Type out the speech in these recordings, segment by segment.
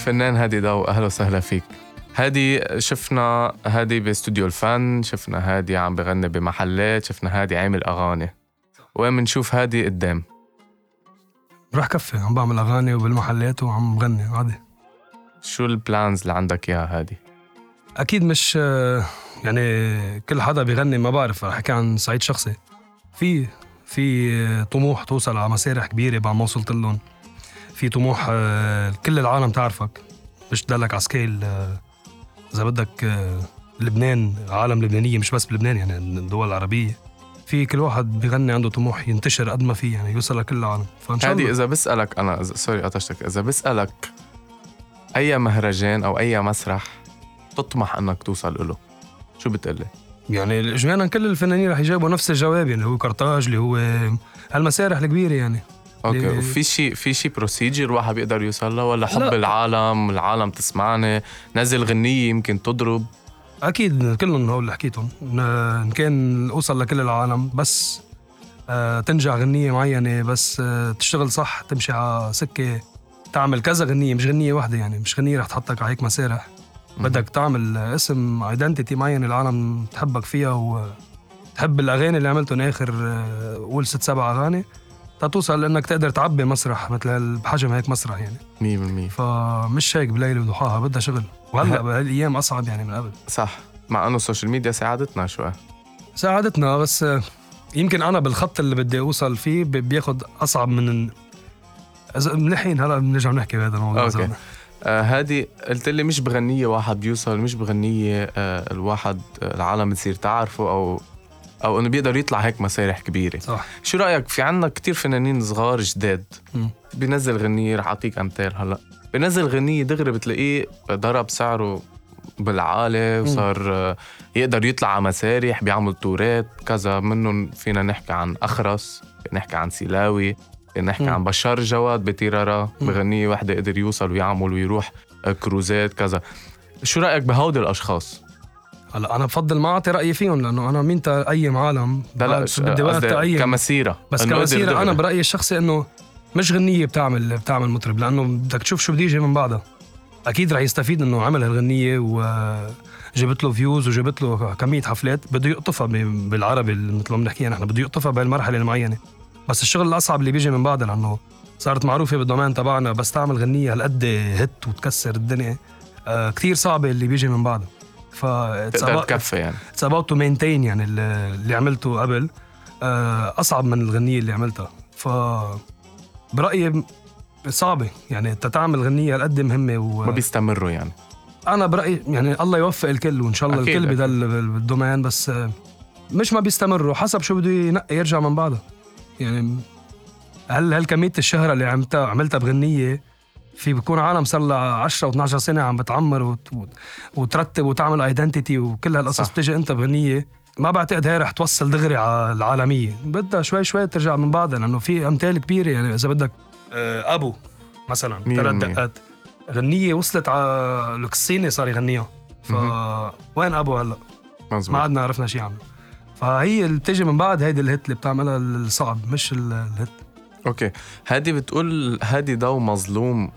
فنان هادي ضو أهلا وسهلا فيك. هادي شفنا هادي باستوديو الفن شفنا هادي عم بغني بمحلات شفنا هادي عامل أغاني. وين بنشوف هادي قدام؟ راح كفي عم بعمل أغاني وبالمحلات وعم بغني عادي. شو ال plans اللي عندك إياها هادي؟ أكيد مش يعني كل حدا بيغني ما بعرف رح أحكي عن صعيد شخصي. في في طموح توصل على مسارح كبيرة بعد ما وصلت لهم. في طموح آه، كل العالم تعرفك. مش تدلك على scale آه، إذا بدك آه، لبنان عالم لبنانية مش بس بلبنان يعني الدول العربية. في كل واحد بيغني عنده طموح ينتشر قد ما في يعني يوصل لكل العالم. فإن شاء الله. هذه إذا بسألك أنا sorry قطشتك إذا بسألك أي مهرجان أو أي مسرح تطمح إنك توصل له شو بتقلي؟ يعني اجمالا كل الفنانين رح يجاوبوا نفس الجواب يعني اللي هو قرطاج اللي هو هالمسارح الكبيرة يعني. okay وفي شيء في شيء procedure واحد بيقدر يوصل له ولا حب لا. العالم العالم تسمعني نزل غنية يمكن تضرب؟ أكيد كلهم هول اللي حكيتهم ان كان أوصل لكل العالم بس آه، تنجح غنية معينة بس آه، تشتغل صح تمشي على سكة تعمل كذا غنية مش غنية واحدة يعني مش غنية رح تحطك على هيك مسارح. بدك تعمل اسم identity معين العالم تحبك فيها وتحب الأغاني اللي عملتهم آخر آه، قول ست سبع أغاني. تتوصل لانك تقدر تعبي مسرح مثل بحجم هيك مسرح يعني. 100% فمش هيك بليلة وضحاها بدها شغل. وهلأ بهالايام أصعب يعني من قبل. صح. مع إنه ال social media ساعدتنا شوي. ساعدتنا بس آه، يمكن أنا بالخط اللي بدي أوصل فيه بياخد أصعب من اذا ملحين هلأ بنرجع نحكي بهذا الموضوع okay. آه هادي قلت لي مش بغنية واحد بيوصل مش بغنية آه الواحد آه العالم تصير تعرفه أو أو إنه بيقدر يطلع هيك مسارح كبيرة. صح. شو رأيك؟ في عنا كتير فنانين صغار جداد. بينزل غنية رح أعطيك أمثال هلأ. بينزل غنية دغري بتلاقيه ضرب سعره بالعالي وصار آه، يقدر يطلع على مسارح بيعمل تورات كذا. منهم فينا نحكي عن أخرس نحكي عن سلاوي نحكي عن بشار جواد بتيرارا. بغنية وحدة قدر يوصل ويعمل ويروح كروزات كذا. شو رأيك بهودي الأشخاص؟ هلا أنا بفضل ما أعطي رأيي فيهم لأنه أنا مين اقيم عالم؟ لا لا بدي وقت اقيم كمسيرة بس كمسيرة أنا برأيي الشخصي إنه مش غنية بتعمل بتعمل مطرب لأنه بدك تشوف شو بده يجي من بعدها. أكيد رح يستفيد إنه عمل هالغنية وجبت له views وجبت له كمية حفلات بده يقطفها بالعربي مثل ما بنحكيها نحن بده يقطفها بهالمرحلة المعينة. بس الشغل الأصعب اللي بيجي من بعدها لأنه صارت معروفة بال domain تبعنا بس تعمل غنية هالقد hit وتكسر الدنيا. آه كثير صعبة اللي بيجي من بعدها. ف تقدر تكفي يعني. it's about to maintain يعني اللي عملته قبل. آه أصعب من الغنية اللي عملتها. ف برأيي صعبة يعني أنت تعمل غنية هالقد مهمة و... ما بيستمروا يعني. أنا برأيي يعني الله يوفق الكل وإن شاء الله الكل بضل بال domain بس مش ما بيستمروا. حسب شو بده ينقي يرجع من بعدها. يعني هل هل كمية الشهرة اللي عملتها عملتها بغنية في بيكون عالم صار لها 10 و12 سنة عم بتعمر وت... وترتب وتعمل ايدنتيتي وكل هالقصص بتيجي انت بغنية. ما بعتقد هي رح توصل دغري على العالمية. بدها شوي شوي ترجع من بعدها لأنه في أمثال كبيرة يعني إذا بدك آه، أبو مثلا ثلاث دقات. غنية وصلت على القصينه صار يغنيها. ف وين أبو هلأ؟ ما عدنا عرفنا شيء عنه فهي اللي بتيجي من بعد هيدي ال hit اللي بتعملها الصعب مش ال hit. okay. هادي بتقول هادي ضو مظلوم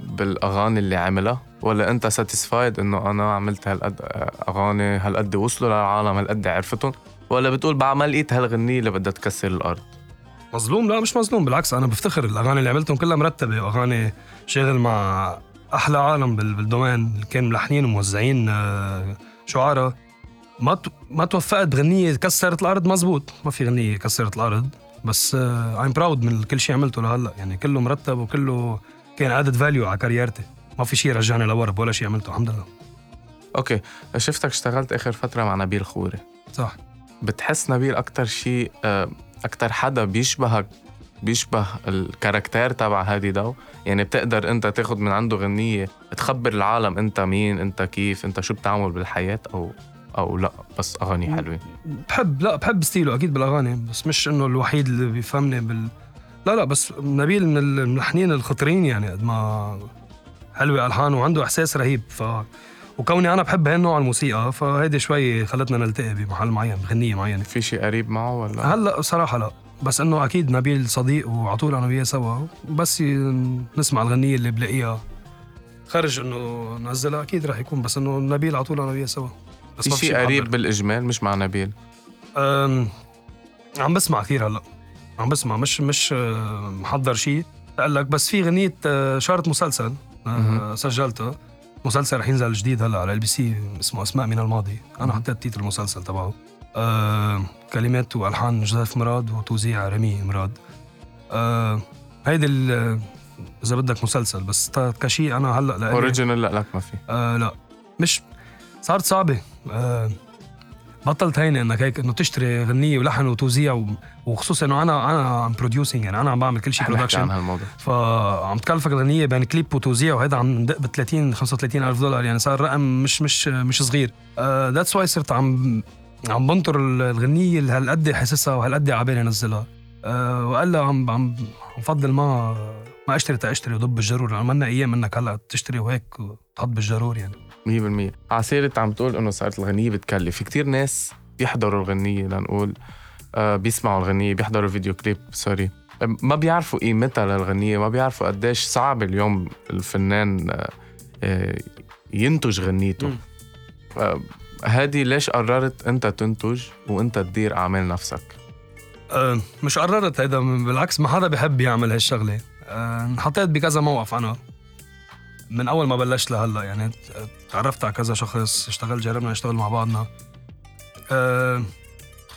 بالأغاني اللي عملها ولا أنت satisfied إنه أنا عملت هالقد أغاني هالقد وصلوا للعالم هالقد عرفتهم؟ ولا بتقول بعد ما لقيت هالغنية اللي بدها تكسر الأرض؟ مظلوم؟ لا مش مظلوم بالعكس أنا بفتخر الأغاني اللي عملتهم كلها مرتبة. واغاني شغل مع أحلى عالم بال domain كان ملحنين وموزعين آه، شعراء. ما ما توفقت بغنيه كسرت الأرض مزبوط. ما في غنية كسرت الأرض. بس I'm proud من كل شيء عملته لهلا. يعني كله مرتب وكله كان added value على career تي. ما في شيء رجعني لورا ولا شيء عملته الحمد لله. okay. شفتك اشتغلت آخر فترة مع نبيل خوري. صح. بتحس نبيل أكثر شيء آه، أكثر حدا بيشبهك بيشبه ال character تبع هادي ضو يعني بتقدر أنت تاخد من عنده غنية تخبر العالم أنت مين أنت كيف أنت شو بتعمل بالحياة أو أو لا بس أغاني حلوة. بحب لا بحب ستيله أكيد بالأغاني بس مش إنه الوحيد اللي بيفهمني بال. لا لا بس نبيل من الملحنين الخطرين يعني قد ما حلوة ألحان وعنده إحساس رهيب ف. وكوني أنا بحب هالنوع الموسيقى فهيدي شوي خلتنا نلتقي بمحل معين بغنية معينة. في شيء قريب معه ولا؟ هلأ صراحة لا بس إنه أكيد نبيل صديق وعطول أنا وياه سوا بس نسمع الغنية اللي بلاقيها. خرج إنه نزلها أكيد رح يكون بس إنه نبيل على طول أنا وياه سوا. بس في شيء قريب بالإجمال مش مع نبيل؟ عم بسمع كثير هلأ. عم بسمع مش مش آه، محضر شيء. قال لك بس في غنية آه، شارة مسلسل آه، سجلتها مسلسل رح ينزل جديد هلأ على LBC اسمه أسماء من الماضي. أنا حطيت تيتر المسلسل تبعه. آه كلمات وألحان جوزيف مراد وتوزيع رامي مراد. آه هيدي إذا بدك مسلسل بس كشيء أنا هلأ original لا لك ما في. آه لأ. مش صارت صعبة. آه بطلت هينه إنك هيك إنه تشتري غنية ولحن وتوزيع وخصوصا إنه أنا أنا عم producing يعني أنا عم بعمل كل شيء production عن هالموضوع. فعم تكلفك غنية بين كليب وتوزيع وهذا عم ندق ب 30 35 ألف دولار. يعني صار رقم مش مش مش صغير. that's uh, why صرت عم عم بنطر الغنية اللي هالقد حاسسها وهالقد على بالي انزلها uh, والا عم عم بفضل ما ما أشتري تا أشتري وضب بالجرور. لأنه منا أيام إنك هلأ تشتري وهيك وتحط بالجرور يعني. 100% على سيرة عم تقول إنه صارت الغنية بتكلف. في كتير ناس بيحضروا الغنية لنقول آه بيسمعوا الغنية بيحضروا الفيديو كليب sorry. ما بيعرفوا قيمتها للغنية ما بيعرفوا قديش صعب اليوم الفنان آه, آه، ينتج غنيته. هادي ليش قررت أنت تنتج وأنت تدير أعمال نفسك؟ أه مش قررت هيدا بالعكس ما حدا بحب يعمل هالشغلة. أه انحطيت بكذا موقف أنا. من أول ما بلشت لهلأ يعني تعرفت على كذا شخص اشتغل جربنا نشتغل مع بعضنا. أه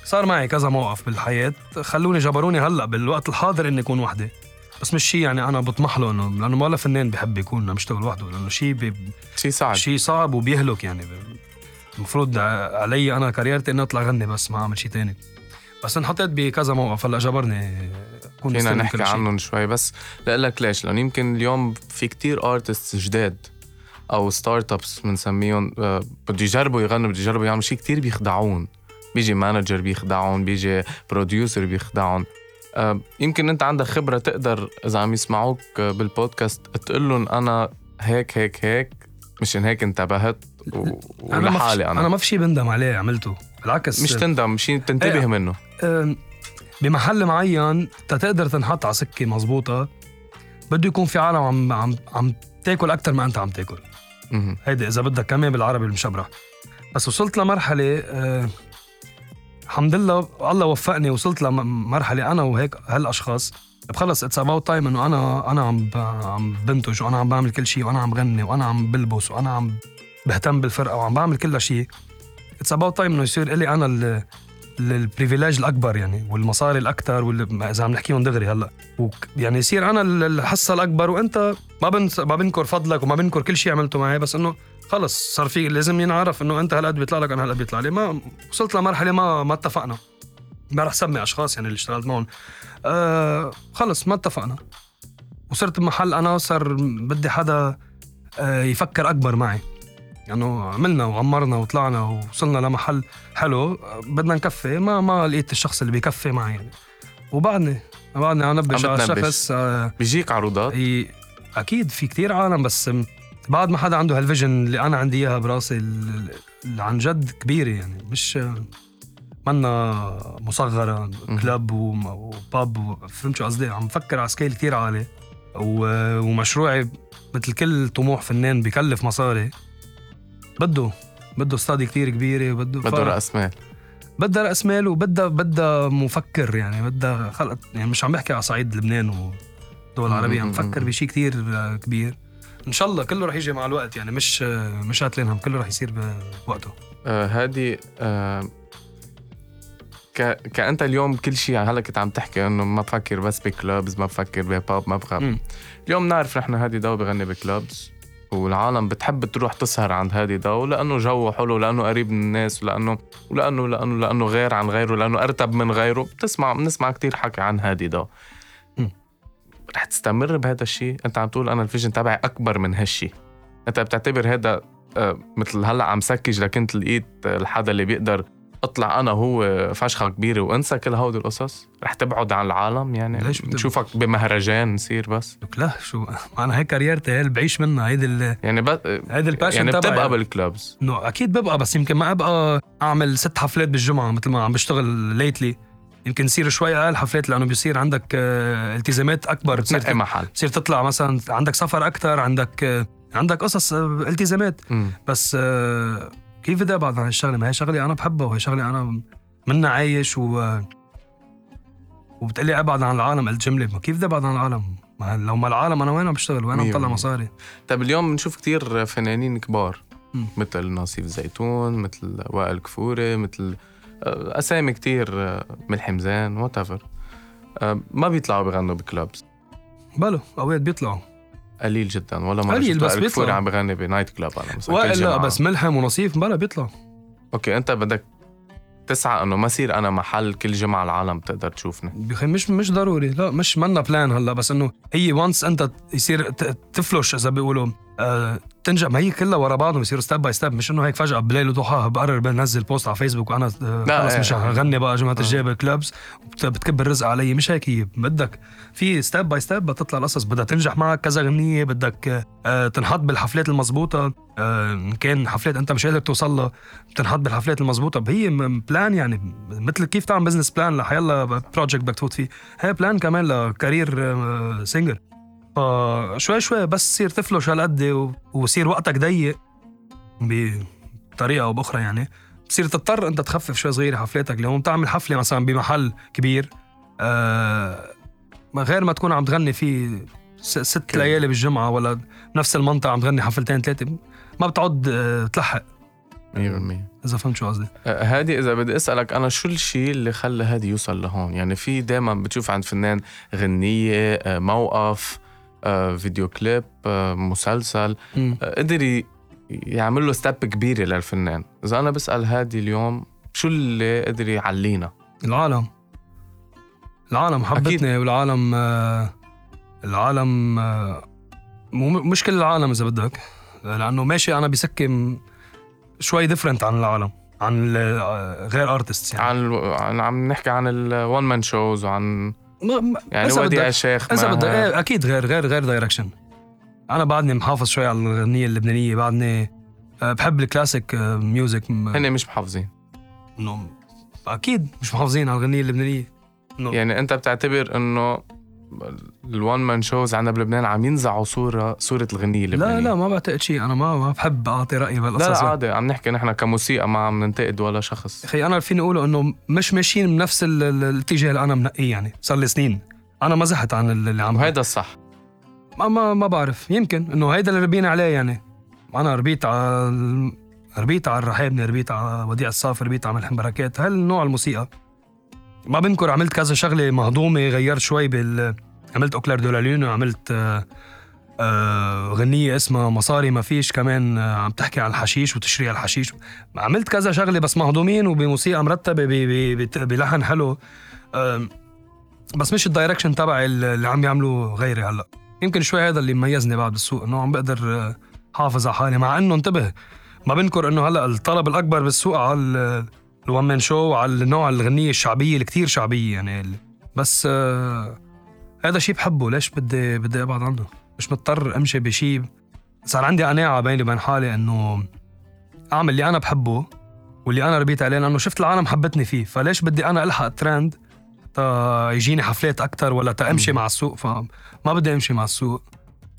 صار معي كذا موقف بالحياة خلوني جبروني هلأ بالوقت الحاضر إني أكون وحدي بس مش شيء يعني أنا بطمح له انه لأنه ولا فنان بحب يكون عم يشتغل وحده لأنه شيء بي... شيء صعب. شيء صعب وبيهلك يعني. المفروض علي أنا career تي إني أطلع غني بس ما أعمل شيء تاني. بس انحطيت بكذا موقف. هلأ جبرني كون فينا نحكي عنهم شوي. بس لك ليش؟ لأنه يمكن اليوم في كتير artists جداد أو start-ups بنسميهم آه، بده يجربوا يغنوا بده يجربوا يعملوا شيء كتير بيخدعون. بيجي manager بيخدعهم بيجي بروديوسر بيخدعهم آه، يمكن أنت عندك خبرة تقدر إذا عم يسمعوك بالبودكاست تقول لهم أنا هيك هيك هيك مشان هيك انتبهت ولحالي أنا. أنا ما في شيء بندم عليه عملته. بالعكس. مش تندم شيء تنتبه إيه. منه. بمحل معين تقدر تنحط على سكة مزبوطة بده يكون في عالم عم عم عم تاكل أكثر ما أنت عم تاكل. هيدي إذا بدك كمان بالعربي المشبرح بس وصلت لمرحلة أه الحمد لله الله وفقني وصلت لمرحلة أنا وهيك هالأشخاص بخلص it's about time إنه أنا أنا عم عم بنتج وأنا عم بعمل كل شيء وأنا عم غني وأنا عم بلبس وأنا عم بهتم بالفرقة وعم بعمل كل شيء. it's about time إنه يصير لي أنا ال privilege الأكبر يعني والمصاري الأكثر واللي إذا عم نحكيهم دغري هلأ. يعني يصير أنا الحصه الأكبر وأنت ما بنس ما بنكر فضلك وما بنكر كل شيء عملته معي بس إنه خلص صار في لازم ينعرف إنه أنت هالقد بيطلع لك أنا هالقد بيطلع لي. ما وصلت لمرحلة ما ما اتفقنا. ما رح سمي أشخاص يعني اللي اشتغلت معهم. آه خلص ما اتفقنا. وصرت بمحل أنا صار بدي حدا آه يفكر أكبر معي. يعني عملنا وعمرنا وطلعنا ووصلنا لمحل حلو. بدنا نكفي ما ما لقيت الشخص اللي بيكفي معي يعني. وبعدني بعدني نبش على الشخص آه بيجيك عروضات؟ أكيد في كتير عالم بس بعد ما حدا عنده هال vision اللي أنا عندي إياها براسي اللي عن جد كبيرة يعني. مش منا مصغرة club و pub فهمت شو قصدي؟ عم فكر على scale كثير عالي. ومشروعي مثل كل طموح فنان بكلف مصاري. بده بده study كثير كبيرة بده بده رأس مال. بدها رأس مال وبدها بدها مفكر يعني بدها خلق يعني مش عم بحكي على صعيد لبنان والدول العربية عم بفكر بشيء كثير كبير. إن شاء الله كله رح يجي مع الوقت يعني مش مش قاتلين هم كله رح يصير بوقته. آه هادي آه ك... كأنت اليوم كل شيء هلا كنت عم تحكي إنه ما بفكر بس ب clubs ما بفكر ب pub ما بخاف اليوم نعرف نحن هادي ضو بغني ب clubs. والعالم بتحب تروح تسهر عند هادي ضو لأنه جوه حلو لأنه قريب من الناس ولأنه ولأنه لأنه لأنه غير عن غيره لأنه أرتب من غيره. بتسمع بنسمع كتير حكي عن هادي ضو رح تستمر بهذا الشيء أنت عم تقول أنا ال vision تبعي أكبر من هالشيء أنت بتعتبر هذا آه، مثل هلأ عم سكج لكنت لقيت الحدا اللي بيقدر أطلع أنا هو فشخة كبيرة وأنسى كل هودي القصص. رح تبعد عن العالم يعني ليش نشوفك بمهرجان نصير بس. لك لا شو؟ أنا هيك career تي هي اللي بعيش منها. هيدي ال... يعني بس هيدي ال passion يعني بتبقى يعني. بال clubs no أكيد ببقى بس يمكن ما أبقى أعمل ست حفلات بالجمعة مثل ما عم بشتغل lately يمكن يصير شوي أقل حفلات لأنه بيصير عندك آه، التزامات أكبر. بتصير محل. بتصير تطلع مثلا عندك سفر أكثر عندك آه، عندك قصص آه، التزامات. مم. بس كيف بدي ابعد عن الشغلة؟ ما هي شغلة أنا بحبها وهي شغلة أنا منها عايش و وبتقلي أبعد عن العالم قلت جمله ما كيف بدي ابعد عن العالم؟ ما لو ما العالم أنا وين عم بشتغل؟ وين عم بطلع. مصاري؟ طيب اليوم بنشوف كتير فنانين كبار مم. مثل ناصيف زيتون مثل وائل كفوري مثل آه، أسامي كتير ملحم زين وات ما بيطلعوا بيغنوا بكلابس بلو اوقات بيطلعوا. قليل جدا ولا مرة قليل، بس بيطلع. عم بغني بنايت كلاب أنا مثلا لا. بس ملحم ونصيف بلا بيطلع. أوكي أنت بدك تسعى إنه ما يصير أنا محل كل جمعة العالم تقدر تشوفني. بخي مش مش ضروري. لا مش منا بلان هلأ بس إنه هي وانس أنت يصير تفلش إذا بيقولوا. تنجح. ما هي كلها ورا بعضهم يصيروا ستيب باي ستيب مش إنه هيك فجأة بليل وضحاها بقرر بنزل بوست على فيسبوك وأنا آه خلص إيه، مش. هغني بقى جماعة آه. الجاي كلابز بتكب الرزق علي. مش هيك هي. بدك في step by step بتطلع القصص. بدها تنجح معك كذا غنية. بدك آه تنحط بالحفلات المضبوطه آه إن كان حفلات أنت مش قادر توصل لها بتنحط بالحفلات المضبوطه هي plan يعني. مثل كيف تعمل business plan لحيلا project بدك تفوت فيه. هي plan كمان ل career آه، singer فشوي شوي بس تصير تفلش هالقد ويصير وقتك ضيق بطريقة أو بأخرى يعني. بتصير تضطر أنت تخفف شوي صغيرة حفلاتك اليوم تعمل حفلة مثلا بمحل كبير آه غير ما تكون عم تغني فيه ست ليالي بالجمعة ولا بنفس المنطقة عم تغني حفلتين ثلاثة ما بتعود آه، تلحق. 100% إذا فهمت شو قصدي. آه، هادي إذا بدي أسألك أنا شو الشيء اللي خلى هادي يوصل لهون؟ يعني في دائما بتشوف عند فنان غنية آه، موقف آه، فيديو كليب آه، مسلسل. آه، قدر يعمل له step كبيره للفنان إذا أنا بسأل هادي اليوم شو اللي قدر يعلينا العالم العالم حبتني أكيد. والعالم آه، العالم آه، مو مش كل العالم إذا بدك لأنه ماشي أنا بسكي م- شوي different عن العالم عن آه، غير artist يعني عن عن عم نحكي عن ال one man shows وعن يعني وديع الشيخ اذا بدك إيه أكيد غير غير غير direction أنا بعدني محافظ شوي على الغنية اللبنانية بعدني آه، بحب الكلاسيك آه، music هن مش محافظين. إنه أكيد مش محافظين على الغنية اللبنانية. إنه يعني أنت بتعتبر إنه ال one man shows عندنا بلبنان عم ينزعوا صوره صورة الغنية اللبنانية. لا لا ما بعتقد شيء أنا ما ما بحب أعطي رأيي لا بهالقصص لا يعني. عادي. عم نحكي نحن كموسيقى ما عم ننتقد ولا شخص. أخي أنا فيني أقوله إنه مش ماشيين بنفس ال- ال- الاتجاه اللي أنا منقيه يعني. صار لي سنين. أنا ما زحت عن اللي عم وهيدا الصح. ما ما, ما بعرف. يمكن إنه هيدا اللي ربينا عليه يعني. أنا ربيت على ربيت على الرحابني ربيت على وديع الصافي ربيت على ملحم بركات. هالنوع الموسيقى. ما بنكر عملت كذا شغلة مهضومة غيرت شوي بال عملت au clair de la lune وعملت آه آه غنية اسمها مصاري ما فيش كمان آه عم تحكي عن الحشيش وتشريع الحشيش. عملت كذا شغلة بس مهضومين وبموسيقى مرتبة بلحن حلو. بس مش ال direction تبعي اللي عم يعملوا غيري هلأ. يمكن شوي هذا اللي مميزني بعد بالسوق إنه عم بقدر حافظ على حالي مع إنه انتبه. ما بنكر إنه هلأ الطلب الأكبر بالسوق على ال one man show وعلى النوع الغنية الشعبية اللي كتير شعبية يعني. بس آه هذا شيء بحبه. ليش بدي بدي أبعد عنه؟ مش مضطر أمشي بشيء صار عندي قناعة بيني وبين حالي إنه أعمل اللي أنا بحبه واللي أنا ربيت عليه لأنه شفت العالم حبتني فيه. فليش بدي أنا ألحق ترند تا يجيني حفلات أكثر ولا تا أمشي. مع السوق؟ فما بدي أمشي مع السوق.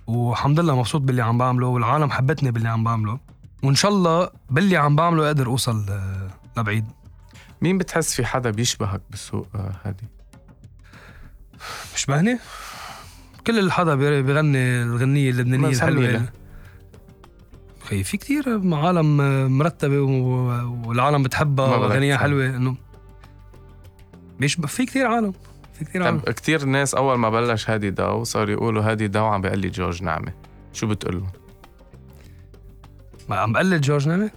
والحمد لله مبسوط باللي عم بعمله والعالم حبتني باللي عم بعمله. وإن شاء الله باللي عم بعمله أقدر أوصل آه، لبعيد. مين بتحس في حدا بيشبهك بالسوق هادي مش بهني كل حدا بي- بيغني الغنية اللبنانية الحلوة. خي في كتير عالم مرتبة والعالم بتحبها تسمي. حلوة إنه مش في كتير عالم في كتير عالم طب كتير ناس أول ما بلش هادي ضو صار يقولوا هادي ضو عم بيقلد جورج نعمة شو بتقول له؟ ما عم بقلد جورج نعمة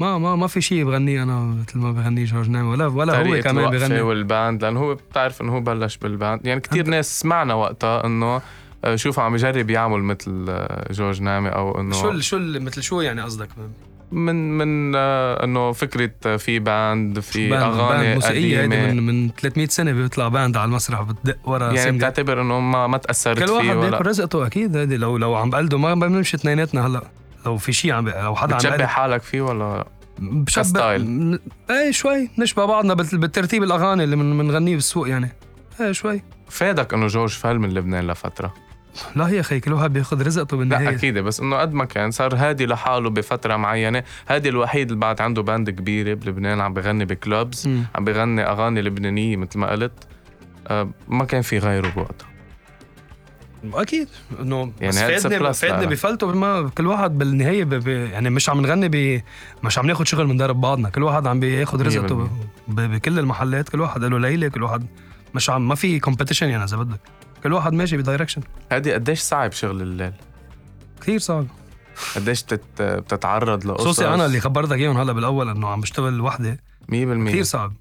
ما ما ما في شيء بغنيه أنا مثل ما بغنيه جورج نعمة. ولا ولا هو كمان بغني. وال band لأنه هو بتعرف إنه هو بلش بال band. يعني أنت- ناس سمعنا وقتها إنه آه، شوف عم يجرب يعمل مثل آه، جورج نعمة أو إنه شو شو مثل شو يعني قصدك؟ من من آه، إنه فكرة في band في band- أغاني band موسيقية هيدي قديمة. من من 300 سنة بيطلع band على المسرح بتدق ورا يعني. بتعتبر إنه ما ما تأثرت كل فيه واحد بياكل رزقته أكيد هيدي. لو لو عم بقلده ما بنمشي اثنيناتنا هلأ. لو في شيء عم لو حدا عم بتشبه حالك فيه ولا بشبه إيه شوي نشبه بعضنا بال- بالترتيب الأغاني اللي بنغنيه بالسوق يعني. إيه شوي. فادك إنه جورج فل من لبنان لفترة. لا هي خي كل واحد بياخذ رزقته بالنهاية. لا أكيد بس إنه قد ما كان صار هادي لحاله بفترة معينة. هادي الوحيد اللي بعد عنده band كبيرة بلبنان عم بغني ب clubs. عم بغني أغاني لبنانية مثل ما قلت. آه، ما كان في غيره بوقتها. أكيد. إنه يعني سبلس فادني لا. بفلته ما كل واحد بالنهاية ب... ب... يعني مش عم نغني ب... مش عم ناخذ شغل من درب بعضنا. كل واحد عم بياخذ رزقته ب... ب... بكل المحلات. كل واحد له ليلة. كل واحد مش عم ما في competition يعني إذا بدك. كل واحد ماشي ب direction هادي قديش صعب شغل الليل؟ كثير صعب. قديش بتت... بتتعرض لقصص؟ خصوصي أنا اللي خبرتك إياهم هلا بالأول إنه عم بشتغل وحدي. 100% كثير صعب.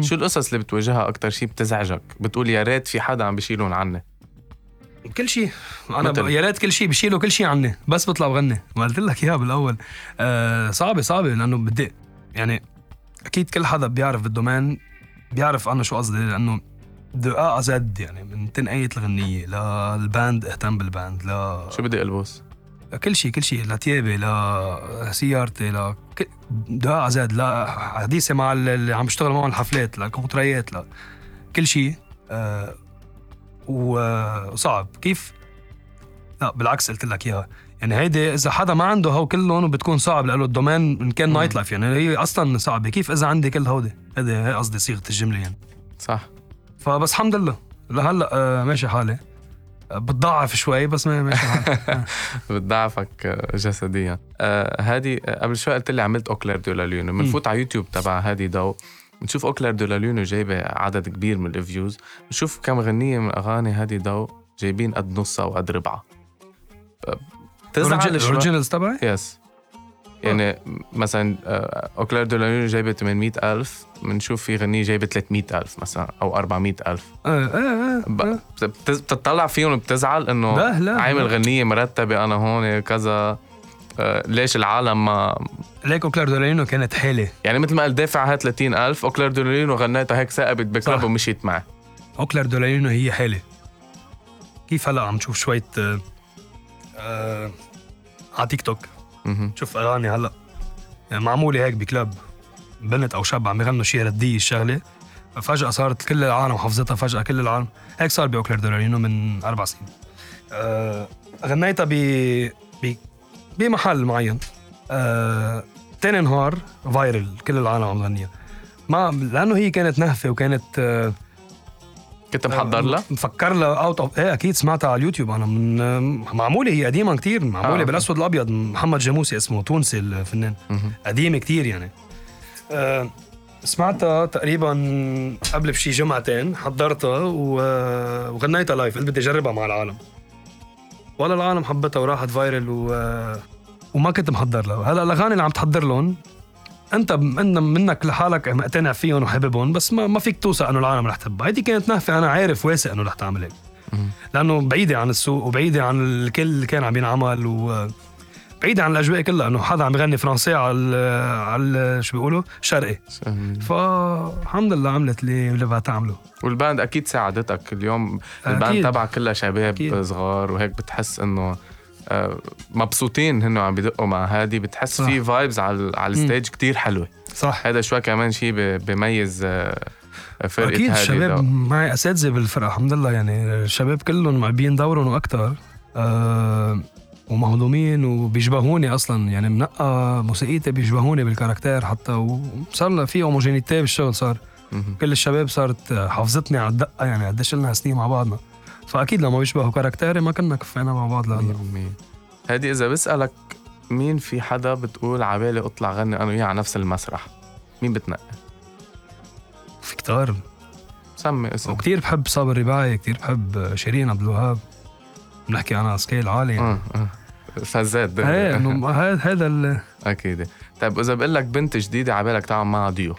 شو القصص اللي بتواجهها أكثر شيء بتزعجك. بتقول يا ريت في حدا عم بيشيلهم عني. كل شيء. أنا. يا ريت كل شيء بشيله كل شيء عني بس بطلع بغني. ما قلت لك إياها بالأول. آه صعبة صعبة لأنه بدي يعني أكيد كل حدا بيعرف بال domaine بيعرف أنا شو قصدي لأنه de A à Z يعني من تنقية الغنية لل band اهتم بال band ل شو بدي البس كل شيء كل شيء لتيابي لسيارتي ل de A à Z لحديثي مع اللي عم بشتغل معهم الحفلات ل contratات ل كل شيء. آه وصعب. كيف؟ لا بالعكس قلت لك إياها. يعني هيدي إذا حدا ما عنده هو كلهم بتكون صعب له ال domaine إن كان. nightlife يعني هي أصلا صعبة. كيف إذا عندي كل هودي؟ هيدي هي قصدي صيغة الجملة يعني. صح. فبس الحمد لله. لهلأ آه ماشي حالي. آه بتضعف شوي بس ما- ماشي حالي. بتضعفك آه، جسديا. آه هادي آه، قبل شوي قلت لي عملت au clair de la lune بنفوت على يوتيوب تبع هادي ضو. بنشوف au clair de la lune جايبة عدد كبير من ال views بنشوف كم غنية من أغاني هادي ضو جايبين قد نصها وقد ربعها آه، شوي. ال originals تبعي؟ yes يعني مثلا آه، au clair de جايبة 800 ألف بنشوف في غنية جايبة 300 ألف مثلا أو 400 ألف. آه آه آه, ب- آه. بت- بتطلع فيهم بتزعل إنه لا لا. عامل. غنية مرتبة أنا هون كذا. آه، ليش العالم ما ليك au clair de la lune كانت حالة يعني مثل ما قال دافع هات 30 ألف au clair de la lune غنيتها هيك ساقبت ب club. ومشيت معه. au clair de la lune هي حالة كيف هلا عم تشوف شوية آه آه على تيك توك. شوف أغاني هلا. معمولة هيك ب club بنت أو شاب عم بيغنوا شي ردية الشغلة. فجأة صارت كل العالم حافظتها فجأة كل العالم. هيك صار باوكلار دولارينو من أربع سنين. آه غنيتها ب ب بمحل معين آه تاني نهار viral كل العالم عم تغنيها ما لأنه هي كانت نهفة وكانت آه كنت محضر لها مفكر لها out of إيه أكيد سمعتها على اليوتيوب أنا من آه، معمولة هي قديمة كتير معمولة آه. آه. بالأسود الأبيض محمد جاموسي اسمه تونسي الفنان. قديمة كتير يعني أه سمعتها تقريبا قبل بشي جمعتين حضرتها و- وغنيتها live قلت بدي أجربها مع العالم ولا العالم حبتها وراحت فايرل و... وما كنت محضر لها هلا الأغاني اللي عم تحضر لهم أنت منك لحالك مقتنع فيهم وحاببهم بس ما, ما فيك توثق إنه العالم رح تحبها هيدي كانت نهفه أنا عارف واثق إنه رح تعمل هيك. لأنه بعيدة عن السوق وبعيدة عن الكل اللي كان عم ينعمل و بعيده عن الأجواء كلها إنه حدا عم يغني فرنسي على على شو بيقولوا؟ شرقي. فالحمد لله عملت اللي اللي بدها تعمله. وال band أكيد ساعدتك اليوم. ال band. تبعك كلها شباب أكيد. صغار وهيك بتحس إنه آه، مبسوطين هن عم بدقوا مع هادي. بتحس. في vibes على على ال stage كتير حلوة. صح. هذا شوي كمان شيء بميز آه، فرقة أكيد الشباب. معي أساتذة بالفرقة الحمد لله يعني. الشباب كلهم معبيين دورهم وأكثر أه ومهضومين وبيشبهوني أصلا يعني منقى موسيقيتي بيشبهوني بال caractère حتى وصار في homogénéité بالشغل صار. كل الشباب صارت حافظتني على الدقة يعني قديش لنا سنين مع بعضنا. فأكيد لما بيشبهوا caractère ي ما كنا كفينا مع بعض لهلا 100% هادي إذا بسألك مين في حدا بتقول عبالي أطلع غني أنا وياه على نفس المسرح؟ مين بتنقي؟ في كتار. سمي اسم. وكتير بحب صابر رباعي كتير بحب شيرين عبد الوهاب. بنحكي أنا scale عالي. يعني آه. آه فزات دغري. إيه انه هذا ال- أكيد. طيب إذا بقول لك بنت جديدة عبالك تعمل معها ديو.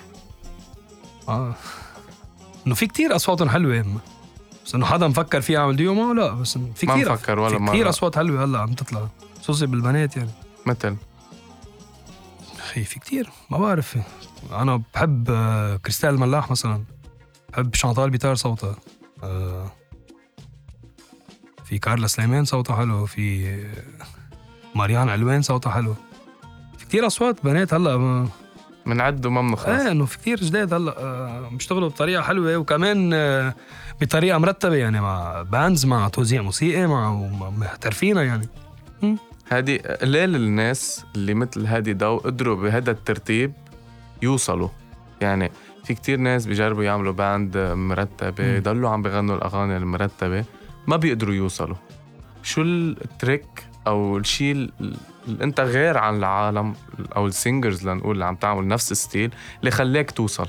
آه. إنه في كتير أصواتهم حلوة. بس إنه حدا مفكر فيه يعمل ديو معه لا بس في ما كتير مفكر ولا في مرة. أصوات حلوة هلأ عم تطلع. خصوصي بالبنات يعني. مثل؟ أخي في كتير. ما بعرف. أنا بحب آه، كريستال ملاح مثلا. بحب شانطال بيتار صوتها. آه، في كارلا سليمان صوتها حلو في ماريان علوان صوتها حلو. في كتير أصوات بنات هلأ بنعد وما بنخلص إيه إنه في كثير جداد هلأ آه، بيشتغلوا بطريقة حلوة وكمان آه، بطريقة مرتبة يعني مع bands مع توزيع موسيقي مع محترفين يعني. هذه قليل الناس اللي مثل هادي دو قدروا بهذا الترتيب يوصلوا. يعني في كتير ناس بيجربوا يعملوا band مرتبة يضلوا عم بغنوا الأغاني المرتبة. ما بيقدروا يوصلوا. شو ال trick أو الشيء اللي أنت غير عن العالم أو ال singers لنقول اللي عم تعمل نفس ال style اللي خلاك توصل.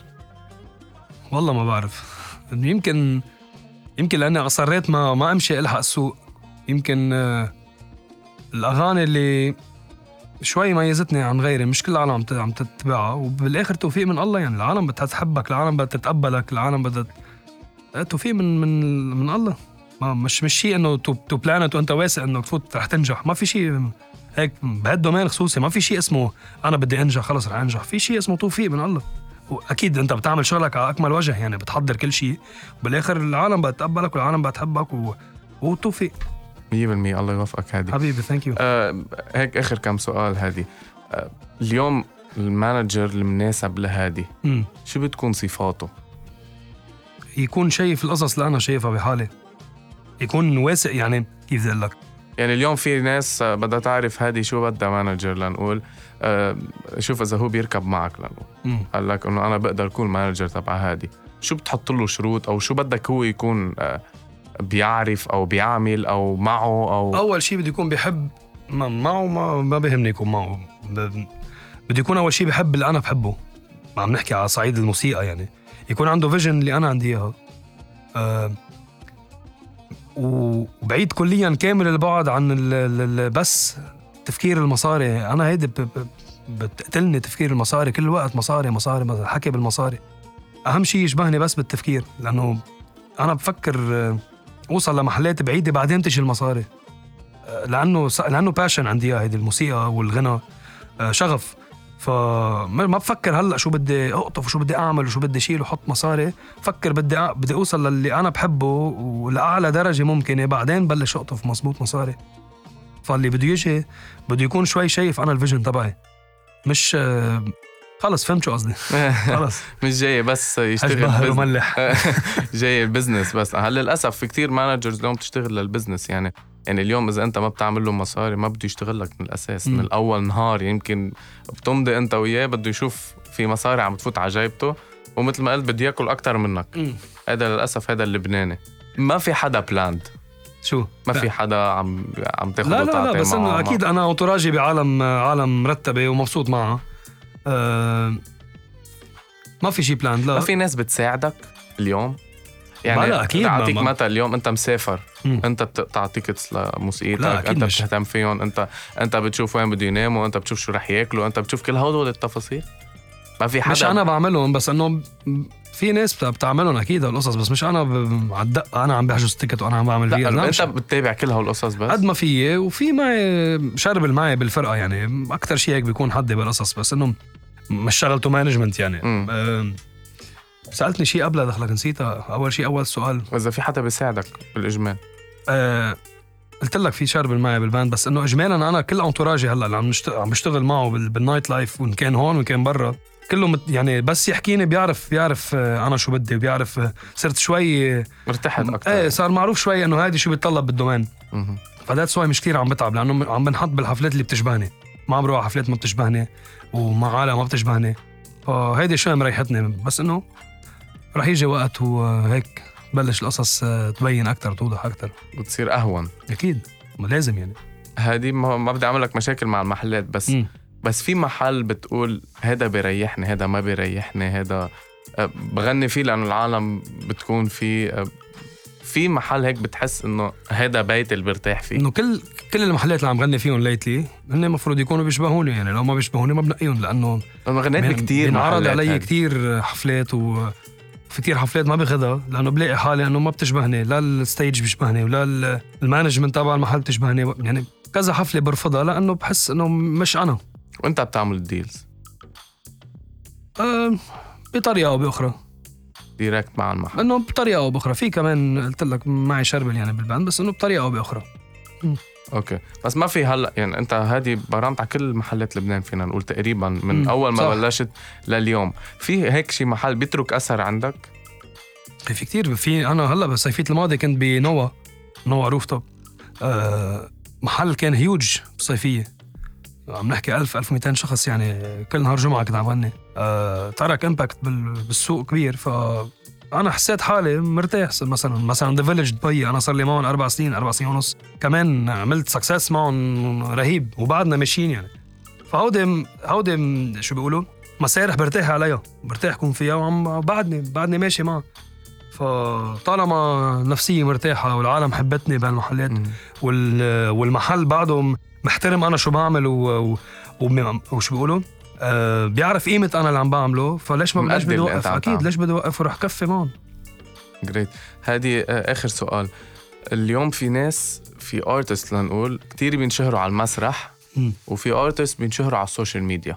والله ما بعرف. يمكن يمكن لأني أصريت ما ما أمشي ألحق السوق. يمكن آه، الأغاني اللي شوي ميزتني عن غيري مش كل العالم عم تتبعها. وبالآخر توفيق من الله يعني العالم بدها تحبك العالم بدها تتقبلك العالم بدها إيه، توفيق من من من الله. ما مش مش شيء إنه to, to plan it وأنت واثق انه تفوت رح تنجح. ما في شيء هيك بهال domaine خصوصي. ما في شيء اسمه أنا بدي أنجح خلص رح أنجح. في شيء اسمه توفيق من الله. وأكيد أنت بتعمل شغلك على أكمل وجه يعني بتحضر كل شيء. بالآخر العالم بدها تتقبلك والعالم بدها تحبك و... وتوفيق. 100% الله يوفقك هادي. حبيبي thank you آه هيك آخر كم سؤال هادي. آه اليوم ال manager المناسب لهادي. شو بتكون صفاته؟ يكون شايف القصص اللي أنا شايفها بحالي. يكون واثق يعني كيف بدي قلك؟ يعني اليوم في ناس بدها تعرف هادي شو بدها manager لنقول. آه شوف إذا هو بيركب معك لنقول. قال لك إنه أنا بقدر أكون manager تبع هادي. شو بتحط له شروط؟ أو شو بدك هو يكون آه بيعرف أو بيعمل أو معه أو أول شيء بده يكون بيحب ما معه ما, ما بيهمني يكون معه. بده يكون أول شيء بحب اللي أنا بحبه. ما عم نحكي على صعيد الموسيقى يعني. يكون عنده فيجن اللي أنا عندي إياها. أه وبعيد كليا كامل البعد عن بس تفكير المصاري. أنا هيدي بتقتلني تفكير المصاري. كل وقت مصاري مصاري حكي بالمصاري. أهم شيء يشبهني بس بالتفكير لأنه أنا بفكر أوصل لمحلات بعيدة بعدين تجي المصاري. لأنه لأنه passion عندي هيدي الموسيقى والغنى. آه، شغف. فما بفكر هلأ شو بدي أقطف وشو بدي أعمل وشو بدي اشيل وحط مصاري. فكر بدي أ... بدي أوصل للي أنا بحبه ولأعلى درجة ممكنة بعدين بلش أقطف مزبوط مصاري. فاللي بده يجي بده يكون شوي شايف أنا ال vision تبعي. مش آه، خلص فهمت شو قصدي. خلص. مش جاي بس يشتغل وملح. جاي ال business بس. هلأ للأسف في كتير managers اليوم بتشتغل لل business يعني. يعني اليوم إذا أنت ما بتعمل له مصاري ما بده يشتغل لك من الأساس م. من الأول نهار. يمكن بتمضي أنت وياه بده يشوف في مصاري عم تفوت على جيبته ومثل ما قلت بده ياكل أكثر منك. هذا للأسف هذا اللبناني. ما في حدا بلاند شو؟ ما في حدا عم عم تاخذ لا لا لا بس إنه أكيد أنا اوتوراجي بعالم عالم مرتبة ومبسوط معها. أه ما في شي بلاند لا. ما في ناس بتساعدك اليوم؟ يعني لا أكيد اعطيك مثل اليوم أنت مسافر؟ مم. أنت بتقطع tickets لموسيقيتك أنت مش. بتهتم فيهم أنت أنت بتشوف وين بده يناموا أنت بتشوف شو رح ياكلوا أنت بتشوف كل هدول التفاصيل. ما في حدا مش أنا بعملهم بس إنه في ناس بتعملهم أكيد هالقصص بس مش أنا على الدق أنا عم بحجز ticket وأنا عم بعمل فيها لا أنت بتتابع كل هالقصص بس؟ قد ما في وفي معي شربل معي بالفرقة يعني أكثر شيء هيك بيكون حدي بالقصص بس إنه مش شغلته management يعني. سألتني شيء قبلها دخلك نسيتها أول شيء أول سؤال. وإذا في حدا بيساعدك بالإجمال. أه قلت لك في شربل معي بال band بس إنه اجمالا أنا كل entourage ي هلأ اللي عم نشتغل عم بشتغل معه بال night life وإن كان هون وإن كان برا. كله يعني بس يحكيني بيعرف بيعرف آه، أنا شو بدي بيعرف آه، صرت شوي مرتحت أكثر إيه صار معروف شوي إنه هذه شو بيتطلب بال domaine ف that's why مش كثير عم بتعب لأنه عم بنحط بالحفلات اللي بتشبهني. ما عم بروح حفلات ما بتشبهني ومع عالم ما بتشبهني. فهيدي شوي مريحتني بس إنه رح يجي وقت وهيك بلش القصص تبين أكثر توضح أكثر بتصير أهون. أكيد. لازم يعني. هذه ما بدي أعمل لك مشاكل مع المحلات بس م. بس في محل بتقول هذا بيريحني هذا ما بيريحني هذا أه، بغني فيه لأنه العالم بتكون في أه، في محل هيك بتحس إنه هذا بيت اللي برتاح فيه. إنه كل كل المحلات اللي عم غني فيهم lately هن المفروض يكونوا بيشبهوني يعني لو ما بيشبهوني ما بنقيهم لأنه أنا غنيت بكثير بنعرض علي كثير حفلات و في كثير حفلات ما باخذها لأنه بلاقي حالي أنه ما بتشبهني لا ال stage بيشبهني ولا ال management تبع المحل بتشبهني يعني كذا حفلة برفضها لأنه بحس إنه مش أنا. وأنت بتعمل ال deals؟ أه بطريقة أو بأخرى. direct مع المحل. إنه بطريقة أو بأخرى. في كمان قلت لك معي شربل يعني بالباند بس إنه بطريقة أو بأخرى. أوكي. بس ما في هلا يعني أنت هذه برامت على كل محلات لبنان فينا نقول تقريبا من مم، أول ما صح. بلشت لليوم. في هيك شي محل بيترك أثر عندك؟ في كتير في أنا هلا بصيفية الماضي كنت بنوا نوا rooftop. آه محل كان هيوج بصيفية. عم نحكي 1000 1200 شخص يعني كل نهار جمعة كنت عم غني. آه ترك impact بالسوق كبير ف أنا حسيت حالي مرتاح مثلا مثلا The Village دبي أنا صار لي معهم أربع سنين أربع سنين ونص. كمان عملت success معهم رهيب وبعدنا ماشيين يعني. فهودي هودي شو بيقولوا؟ مسارح برتاح عليها برتاح كون فيها وعم بعدني بعدني ماشي معها. فطالما نفسية مرتاحة والعالم حبتني بهالمحلات وال والمحل بعده محترم أنا شو بعمل و... و... وشو بيقولوا؟ آه بيعرف قيمة أنا اللي عم بعمله فليش ما ليش بدي أكيد تعمل. ليش بدي أوقف وروح كفي معهم؟ جريت هذه آه، آخر سؤال. اليوم في ناس في artist لنقول كتير بينشهروا على المسرح مم. وفي artist بينشهروا على ال social media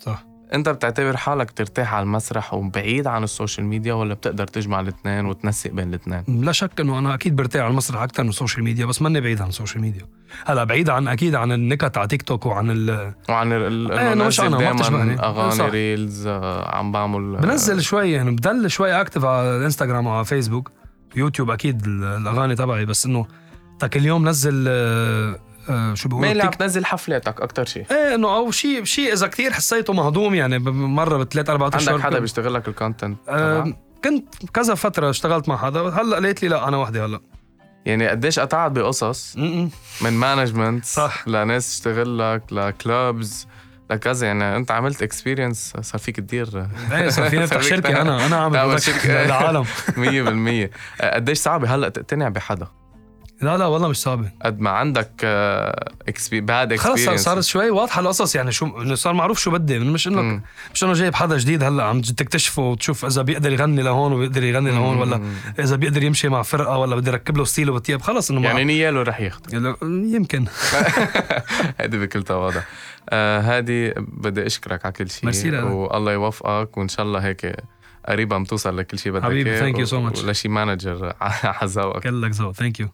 صح. انت بتعتبر حالك ترتاح على المسرح وبعيد عن ال social media ولا بتقدر تجمع الاثنين وتنسق بين الاثنين لا شك إنه أنا أكيد برتاح على المسرح أكثر من ال social media بس ماني بعيد عن ال social media هلا بعيد عن أكيد عن النكت على تيك توك وعن ال... وعن ال- انه إنه مش أنا، ما بتشبهني. أغاني صح. reels آه، عم بعمل آه، بنزل شوي يعني بضل شوي active على الإنستغرام وعلى فيسبوك يوتيوب أكيد ال- الأغاني تبعي بس إنه تا كل يوم نزل آه، شو بيقولوا mainly عم تنزل حفلاتك أكثر شيء؟ إيه إنه أو شيء شيء إذا كثير حسيته مهضوم يعني مرة بثلاث أربع أشهر عندك حدا بيشتغل لك ال content آه، كنت كذا فترة اشتغلت مع حدا هلأ قالت لي لا أنا وحدي هلأ. يعني قديش قطعت بقصص. من management صح. لناس تشتغل لك ل clubs لكذا يعني أنت عملت experience صار فيك تدير إيه صار فيني أفتح شركة أنا أنا عامل شركة. للعالم. 100% آه، قديش صعبه هلأ تقتنع بحدا؟ لا لا والله مش صعبه قد ما عندك bad خلص صار- صارت شوي واضحة القصص يعني شو صار معروف شو بدي. مش إنه مش إنه جايب حدا جديد هلأ عم تكتشفه وتشوف إذا بيقدر يغني لهون وبيقدر يغني لهون ولا إذا بيقدر يمشي مع فرقة ولا بدي ركب له style وبتياب خلص إنه يعني نياله رح ياخذ يمكن. هيدي بكل تواضع آه هادي بدي أشكرك على كل شيء. والله يوفقك وإن شاء الله هيك قريبا بتوصل لكل شيء بدك حبيبي، إياه thank you so much. ولشي manager على ذوقك. كلك ذوق. thank you